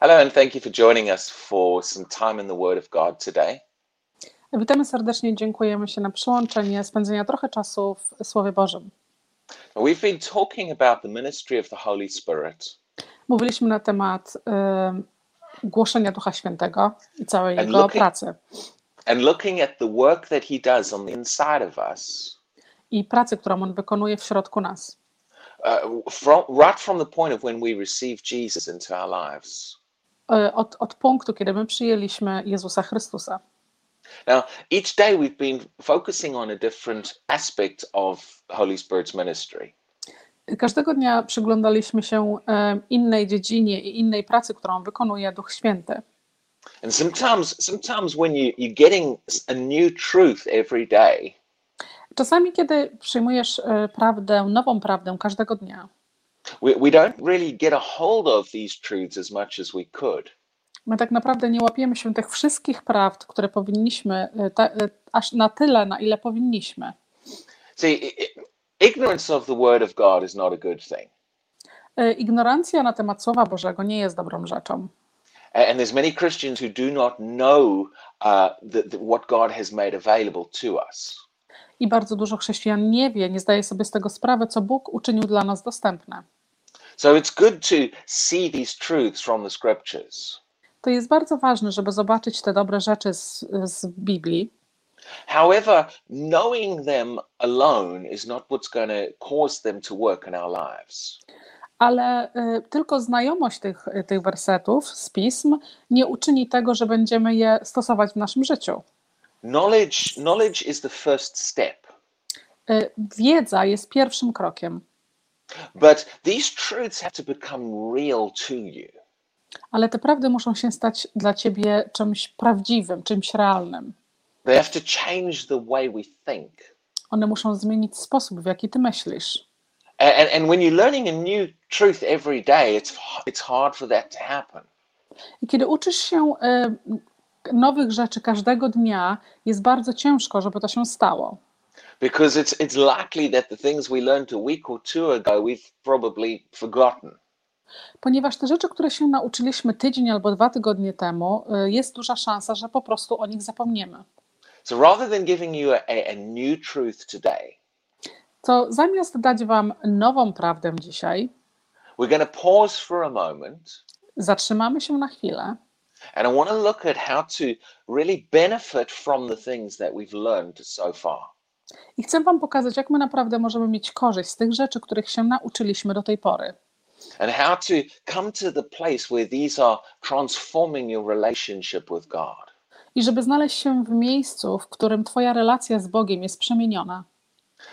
Hello, and thank you for joining us for some time in the Word of God today. Witamy serdecznie, dziękujemy się na przyłączenie, spędzenia trochę czasu w Słowie Bożym. We've been talking about the ministry of the Holy Spirit Mówiliśmy na temat y, głoszenia Ducha Świętego i całej And Jego looking- pracy. and looking at the work that He does on the inside of us, I pracy, którą On wykonuje w środku nas. uh, from, right from the point of when we receive Jesus into our lives. Y, Od, od punktu, kiedy my przyjęliśmy Jezusa Chrystusa. Now, each day we've been focusing on a different aspect of Holy Spirit's ministry. Każdego dnia przyglądaliśmy się y, innej dziedzinie i innej pracy, którą wykonuje Duch Święty. And sometimes, sometimes when you, you're getting a new truth every day, Czasami, kiedy przyjmujesz y, prawdę, nową prawdę każdego dnia, we, we don't really get a hold of these truths as much as we could. My tak naprawdę nie łapiemy się tych wszystkich prawd, które powinniśmy, y, ta, y, aż na tyle, na ile powinniśmy. See, ignorance of the Word of God is not a good thing. Y, Ignorancja na temat Słowa Bożego nie jest dobrą rzeczą. And there's many Christians who do not know uh, the, the, what God has made available to us. I bardzo dużo chrześcijan nie wie, nie zdaje sobie z tego sprawy, co Bóg uczynił dla nas dostępne. So it's good to see these truths from the scriptures. To jest bardzo ważne, żeby zobaczyć te dobre rzeczy z, z Biblii. However, knowing them alone is not what's going to cause them to work in our lives. Ale y, tylko znajomość tych, tych wersetów z pism nie uczyni tego, że będziemy je stosować w naszym życiu. Knowledge, knowledge is the first step. Y, Wiedza jest pierwszym krokiem, But these truths have to become real to you. ale te prawdy muszą się stać dla ciebie czymś prawdziwym, czymś realnym. They have to change the way we think. One muszą zmienić sposób, w jaki ty myślisz. And, and when you're learning a new truth every day, it's, it's hard for that to happen. I kiedy uczysz się y, nowych rzeczy każdego dnia, jest bardzo ciężko, żeby to się stało. Because it's, it's likely that the things we learned a week or two ago, we've probably forgotten. Ponieważ te rzeczy, które się nauczyliśmy tydzień albo dwa tygodnie temu, y, jest duża szansa, że po prostu o nich zapomniemy. So rather than giving you a, a, a new truth today, To zamiast dać Wam nową prawdę dzisiaj, we're going to pause for a moment zatrzymamy się na chwilę and I want to look at how to really benefit from the things that we've learned so far. i chcę Wam pokazać, jak my naprawdę możemy mieć korzyść z tych rzeczy, których się nauczyliśmy do tej pory. and how to come to the place where these are transforming your relationship with God. I żeby znaleźć się w miejscu, w którym Twoja relacja z Bogiem jest przemieniona.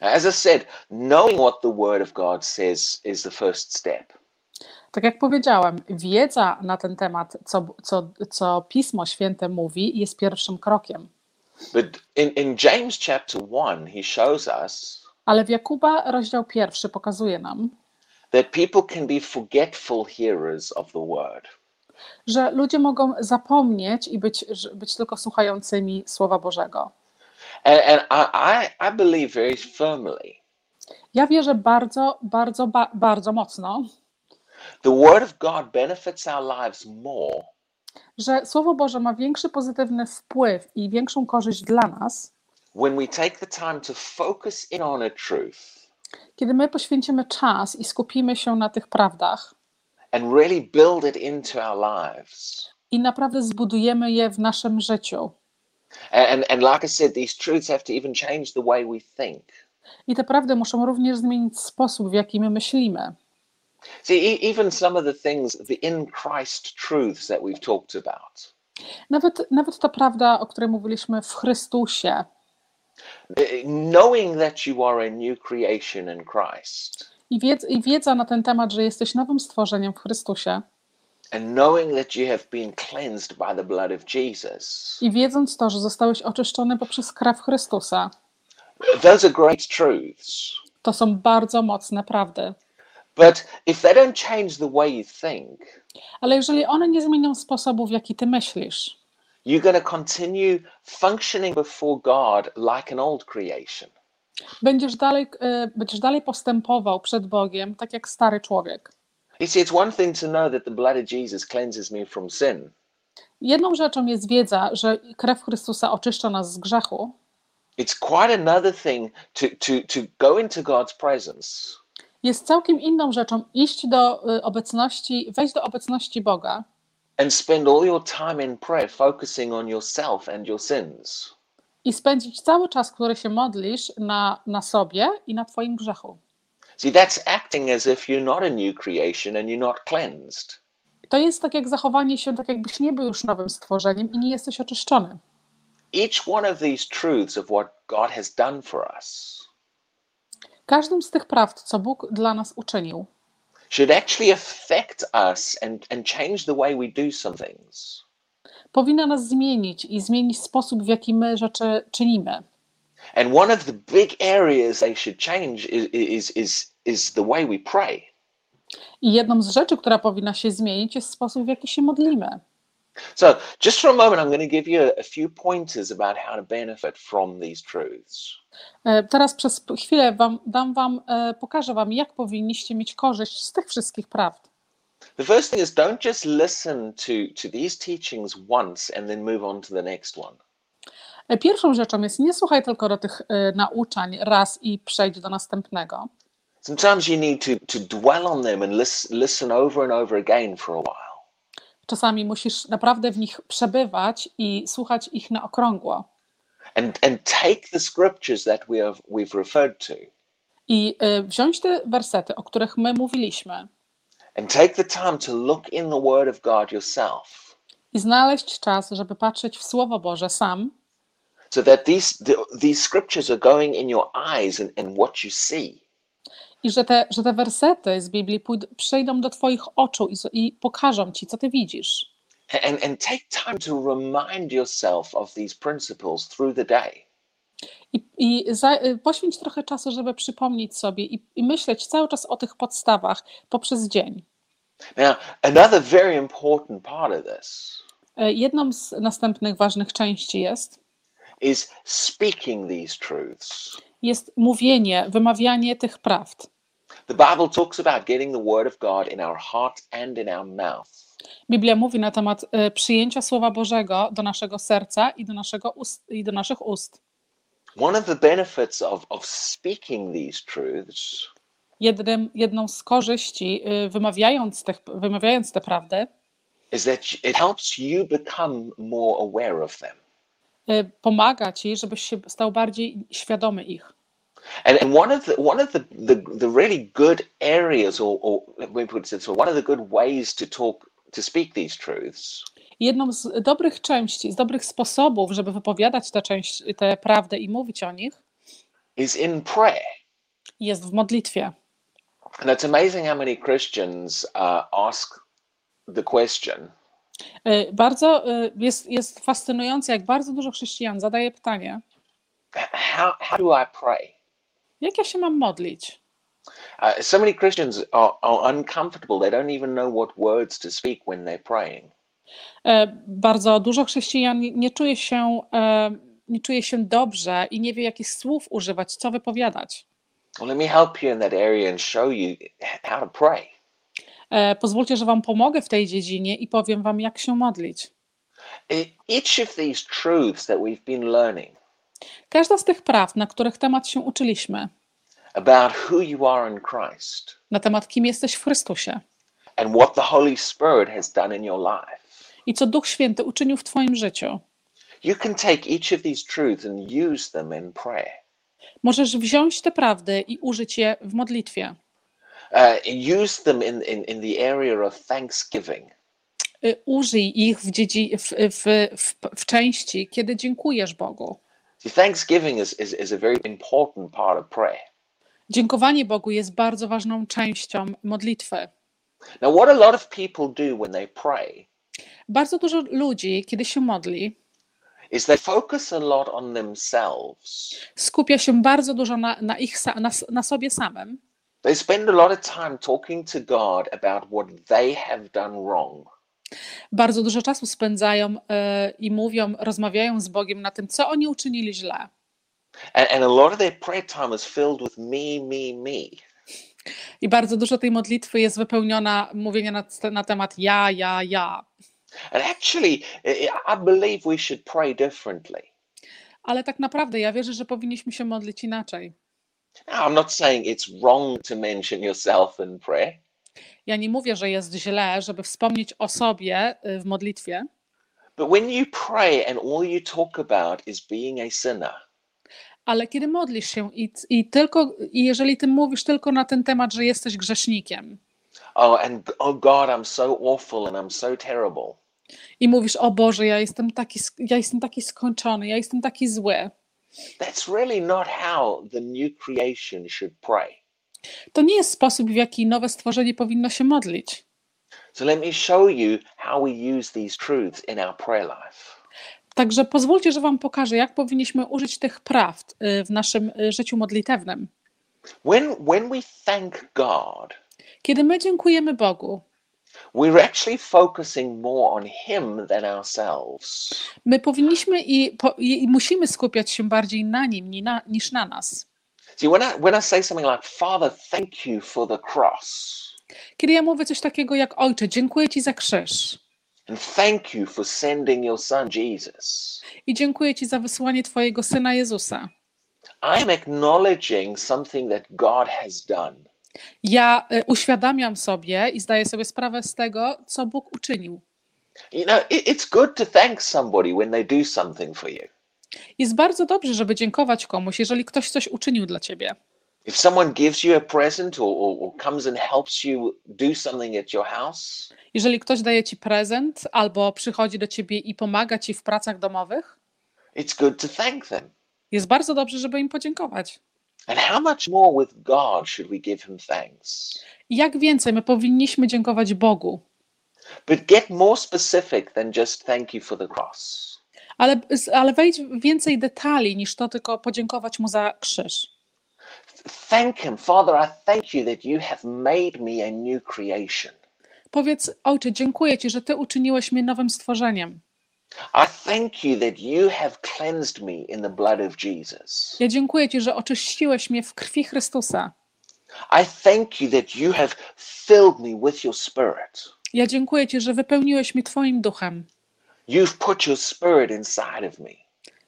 As I said, knowing what the Word of God says is the first step. Tak jak powiedziałem, wiedza na ten temat, co, co, co Pismo Święte mówi, jest pierwszym krokiem. But in, in James chapter 1, he shows us Ale w Jakuba rozdział pierwszy pokazuje nam, that people can be forgetful hearers of the Word. że ludzie mogą zapomnieć i być, być tylko słuchającymi Słowa Bożego. And, and I, I believe very firmly Ja wierzę bardzo, bardzo, ba, bardzo mocno, the Word of God benefits our lives more że Słowo Boże ma większy pozytywny wpływ i większą korzyść dla nas, when we take the time to focus in on a truth kiedy my poświęcimy czas i skupimy się na tych prawdach and really build it into our lives. i naprawdę zbudujemy je w naszym życiu. And, and like I said, these truths have to even change the way we think. I te prawdy muszą również zmienić sposób, w jaki my myślimy. See, e- even some of the things, the in Christ truths that we've talked about, Nawet, nawet ta prawda, o której mówiliśmy w Chrystusie, eh, knowing that you are a new creation in Christ, i, wiedz, i wiedza na ten temat, że jesteś nowym stworzeniem w Chrystusie, and knowing that you have been cleansed by the blood of Jesus, i wiedząc to, że zostałeś oczyszczony poprzez krew Chrystusa, those are great truths. to są bardzo mocne prawdy. But if they don't change the way you think, Ale jeżeli one nie zmienią sposobu, w jaki ty myślisz, you're going to continue functioning before God like an old creation. będziesz dalej, y, będziesz dalej postępował przed Bogiem, tak jak stary człowiek. See, it's one thing to know that the blood of Jesus cleanses me from sin. Jedną rzeczą jest wiedza, że krew Chrystusa oczyszcza nas z grzechu. It's quite another thing to, to, to go into God's presence Jest całkiem inną rzeczą iść do y, obecności, wejść do obecności Boga and spend all your time in prayer focusing on yourself and your sins. i spędzić cały czas, który się modlisz, na, na sobie i na Twoim grzechu. See, that's acting as if you're not a new creation and you're not cleansed. To jest tak jak zachowanie się, tak jakbyś nie był już nowym stworzeniem i nie jesteś oczyszczony. Each one of these truths of what God has done for us Każdym z tych prawd, co Bóg dla nas uczynił, should actually affect us and, and change the way we do some things. powinna nas zmienić i zmienić sposób, w jaki my rzeczy czynimy. And one of the big areas they should change is, is, is, is the way we pray. I jedną z rzeczy, która powinna się zmienić, jest sposób, w jaki się modlimy. So, just for a moment, I'm going to give you a, few pointers about how to benefit from these truths. E, Teraz przez chwilę wam, dam wam, e, pokażę wam, jak powinniście mieć korzyść z tych wszystkich prawd. The first thing is don't just listen to, to these teachings once and then move on to the next one. E, Pierwszą rzeczą jest nie słuchaj tylko do tych nauczań raz i przejdź do następnego. Sometimes you need to, to dwell on them and lis- listen over and over again for a while. Czasami musisz naprawdę w nich przebywać i słuchać ich na okrągło. And, and take the scriptures that we have, we've referred to I e, wziąć te wersety, o których my mówiliśmy, and take the time to look in the Word of God yourself i znaleźć czas, żeby patrzeć w Słowo Boże sam, so that these, the, these scriptures are going in your eyes and, and what you see. I że te, że te wersety z Biblii pójd- przejdą do Twoich oczu i, i pokażą Ci, co Ty widzisz. And, and take time to remind yourself of these principles through the day. I, i za, y, poświęć trochę czasu, żeby przypomnieć sobie i, i myśleć cały czas o tych podstawach poprzez dzień. Now, another very important part of this E, Jedną z następnych ważnych części jest, is speaking these truths. Jest mówienie, wymawianie tych prawd. The Bible talks about getting the Word of God in our heart and in our mouth. Biblia mówi na temat e, przyjęcia Słowa Bożego do naszego serca i do, naszego ust, i do naszych ust. One of the benefits of, of speaking these truths Jednym, jedną z korzyści, y, wymawiając, tych, wymawiając te prawdy, is that it helps you become more aware of them. Y, pomaga ci, żebyś się stał bardziej świadomy ich. And, and one of the one of the, the, the really good areas, or, or let me put it so, one of the good ways to talk to speak these truths Jedną z dobrych części, z dobrych sposobów, żeby wypowiadać tę część, tę prawdę i mówić o nich, is in prayer. jest w modlitwie. And it's amazing how many Christians uh, ask the question, Bardzo y, jest, jest fascynujące, jak bardzo dużo chrześcijan zadaje pytanie, how, how do I pray? jak ja się mam modlić? Uh, so many Christians are, are uncomfortable. They don't even know what words to speak when they're praying. E, Bardzo dużo chrześcijan nie- czuje się, e, nie czuje się dobrze i nie wie, jakich słów używać, co wypowiadać. Well, let me help you in that area and show you how to pray. E, Pozwólcie, że Wam pomogę w tej dziedzinie i powiem Wam, jak się modlić. Each of these truths that we've been learning Każda z tych praw, na których temat się uczyliśmy, about who you are in Christ na temat kim jesteś w Chrystusie and what the Holy Spirit has done in your life, i co Duch Święty uczynił w Twoim życiu, you can take each of these truths and use them in prayer. możesz wziąć te prawdy i użyć je w modlitwie. Uh, use them in, in, in the area of thanksgiving. Y, Użyj ich w, dziedzi, w, w, w, w części, kiedy dziękujesz Bogu. See, thanksgiving is, is, is a very important part of prayer. Dziękowanie Bogu jest bardzo ważną częścią modlitwy. Now, what a lot of people do when they pray Bardzo dużo ludzi, kiedy się modli, is they focus a lot on themselves. skupia się bardzo dużo na, na, ich, sa- na, s- na sobie samym. They spend a lot of time talking to God about what they have done wrong. Bardzo dużo czasu spędzają e, i mówią, rozmawiają z Bogiem na tym, co oni uczynili źle. And, and a lot of their prayer time is filled with me, me, me. I bardzo dużo tej modlitwy jest wypełniona mówienia na, na temat ja, ja, ja. And actually, I believe we should pray differently. Ale tak naprawdę ja wierzę, że powinniśmy się modlić inaczej. I'm not saying it's wrong to mention yourself in prayer, Ja nie mówię, że jest źle, żeby wspomnieć o sobie y, w modlitwie, but when you pray and all you talk about is being a sinner, ale kiedy modlisz się i, i tylko, i jeżeli ty mówisz tylko na ten temat, że jesteś grzesznikiem. Oh, and oh God, I'm so awful and I'm so terrible, i mówisz, o Boże, ja jestem taki, ja jestem taki skończony, ja jestem taki zły, that's really not how the new creation should pray. to nie jest sposób, w jaki nowe stworzenie powinno się modlić. So let me show you how we use these truths in our prayer life. Także pozwólcie, że Wam pokażę, jak powinniśmy użyć tych prawd y, w naszym y, życiu modlitewnym. When when we thank God, Kiedy my dziękujemy Bogu, we're actually focusing more on Him than ourselves. my powinniśmy i, po, i, musimy skupiać się bardziej na Nim ni na, niż na nas. See, when I when I say something like, Father, thank you for the cross, Kiedy ja mówię coś takiego jak Ojcze, dziękuję Ci za krzyż and thank you for sending your son Jesus, i dziękuję Ci za wysłanie Twojego Syna Jezusa, I am acknowledging something that God has done. Ja y, uświadamiam sobie i zdaję sobie sprawę z tego, co Bóg uczynił. You know, it, it's good to thank somebody when they do something for you. Jest bardzo dobrze, żeby dziękować komuś, jeżeli ktoś coś uczynił dla Ciebie. If someone gives you a present or, or, or comes and helps you do something at your house, Jeżeli ktoś daje Ci prezent albo przychodzi do Ciebie i pomaga Ci w pracach domowych, it's good to thank them. jest bardzo dobrze, żeby im podziękować. And how much more with God should we give him thanks? Jak więcej my powinniśmy dziękować Bogu, But get more specific than just thank you for the cross. ale, ale wejdź w więcej detali niż to tylko podziękować Mu za krzyż. Thank him, Father, I thank you that you have made me a new creation. Powiedz, Ojcze, dziękuję Ci, że Ty uczyniłeś mnie nowym stworzeniem. I thank you that you have cleansed me in the blood of Jesus. Ja dziękuję Ci, że oczyściłeś mnie w krwi Chrystusa. I thank you that you have filled me with your spirit. Ja dziękuję Ci, że wypełniłeś mnie Twoim duchem, You've put your spirit inside of me.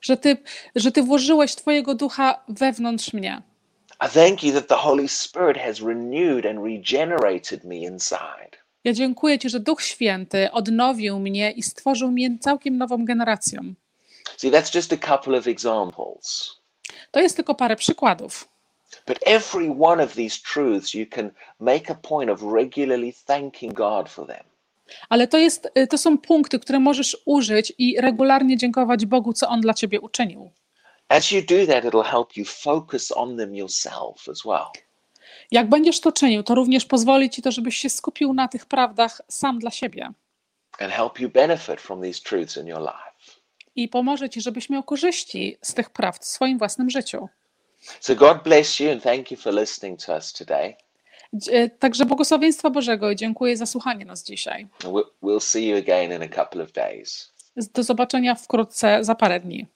że Ty, że ty włożyłeś Twojego ducha wewnątrz mnie. I thank you that the Holy Spirit has renewed and regenerated me inside. Ja dziękuję Ci, że Duch Święty odnowił mnie i stworzył mnie całkiem nową generacją. See, that's just a couple of examples. To jest tylko parę przykładów. But every one of these truths, you can make a point of regularly thanking God for them. Ale to, jest, y, to są punkty, które możesz użyć i regularnie dziękować Bogu, co On dla Ciebie uczynił. As you do that, it'll help you focus on them yourself as well. Jak będziesz to czynił, to również pozwoli Ci to, żebyś się skupił na tych prawdach sam dla siebie and help you benefit from these truths in your life. i pomoże Ci, żebyś miał korzyści z tych prawd w swoim własnym życiu. So, God bless you and thank you for listening to us today. Y, Także błogosławieństwa Bożego i dziękuję za słuchanie nas dzisiaj. We'll see you again in a couple of days. Do zobaczenia wkrótce za parę dni.